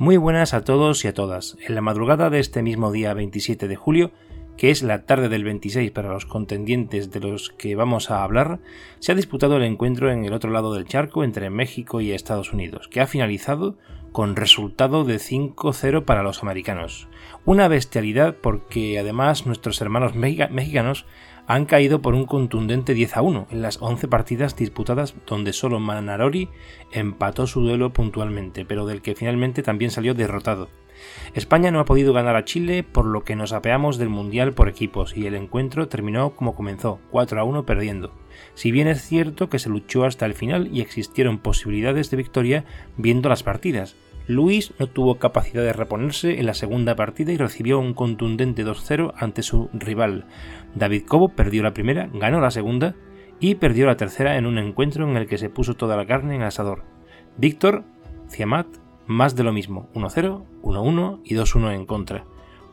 Muy buenas a todos y a todas. En la madrugada de este mismo día 27 de julio, que es la tarde del 26 para los contendientes de los que vamos a hablar, se ha disputado el encuentro en el otro lado del charco entre México y Estados Unidos, que ha finalizado con resultado de 5-0 para los americanos. Una bestialidad porque además nuestros hermanos mexicanos han caído por un contundente 10 a 1 en las 11 partidas disputadas donde solo Manarori empató su duelo puntualmente, pero del que finalmente también salió derrotado. España no ha podido ganar a Chile, por lo que nos apeamos del Mundial por equipos y el encuentro terminó como comenzó, 4 a 1 perdiendo. Si bien es cierto que se luchó hasta el final y existieron posibilidades de victoria viendo las partidas, Luis no tuvo capacidad de reponerse en la segunda partida y recibió un contundente 2-0 ante su rival. David Cobo perdió la primera, ganó la segunda y perdió la tercera en un encuentro en el que se puso toda la carne en el asador. Víctor, Ciamat, más de lo mismo, 1-0, 1-1 y 2-1 en contra.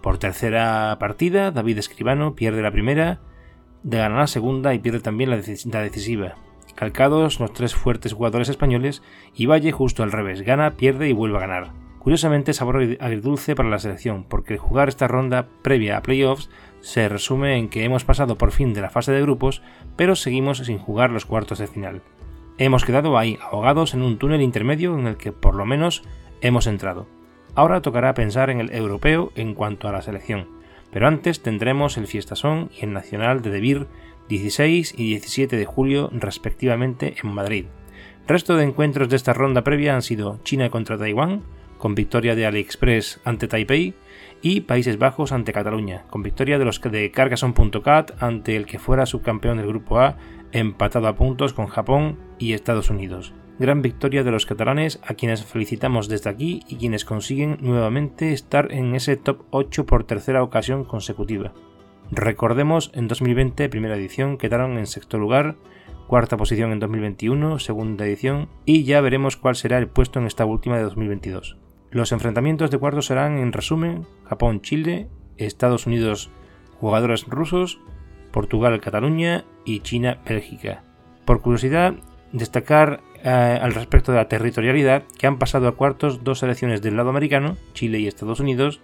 Por tercera partida, David Escribano pierde la primera, de ganar la segunda y pierde también la, decisiva calcados los tres fuertes jugadores españoles y Valle justo al revés, gana, pierde y vuelve a ganar. Curiosamente sabor agridulce para la selección, porque jugar esta ronda previa a playoffs se resume en que hemos pasado por fin de la fase de grupos, pero seguimos sin jugar los cuartos de final. Hemos quedado ahí, ahogados en un túnel intermedio en el que por lo menos hemos entrado. Ahora tocará pensar en el europeo en cuanto a la selección, pero antes tendremos el Fiestasón y el Nacional de Debir 16 y 17 de julio respectivamente en Madrid. Resto de encuentros de esta ronda previa han sido China contra Taiwán, con victoria de AliExpress ante Taipei, y Países Bajos ante Cataluña, con victoria de los de Carcassonne.cat ante el que fuera subcampeón del Grupo A, empatado a puntos con Japón y Estados Unidos. Gran victoria de los catalanes a quienes felicitamos desde aquí y quienes consiguen nuevamente estar en ese top 8 por tercera ocasión consecutiva. Recordemos, en 2020, primera edición, quedaron en sexto lugar, cuarta posición en 2021, segunda edición, y ya veremos cuál será el puesto en esta última de 2022. Los enfrentamientos de cuartos serán, en resumen, Japón-Chile, Estados Unidos, jugadores rusos, Portugal-Cataluña y China-Bélgica. Por curiosidad, destacar eh, al respecto de la territorialidad que han pasado a cuartos dos selecciones del lado americano, Chile y Estados Unidos,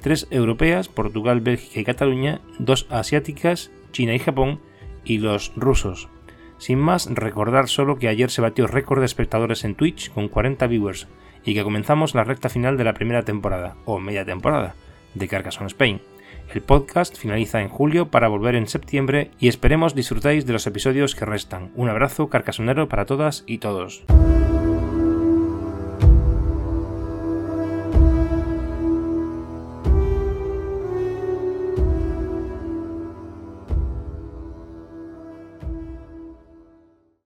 tres europeas, Portugal, Bélgica y Cataluña, dos asiáticas, China y Japón, y los rusos. Sin más, recordar solo que ayer se batió récord de espectadores en Twitch con 40 viewers y que comenzamos la recta final de la primera temporada, o media temporada, de Carcassonne Spain. El podcast finaliza en julio para volver en septiembre y esperemos disfrutáis de los episodios que restan. Un abrazo carcasonero para todas y todos.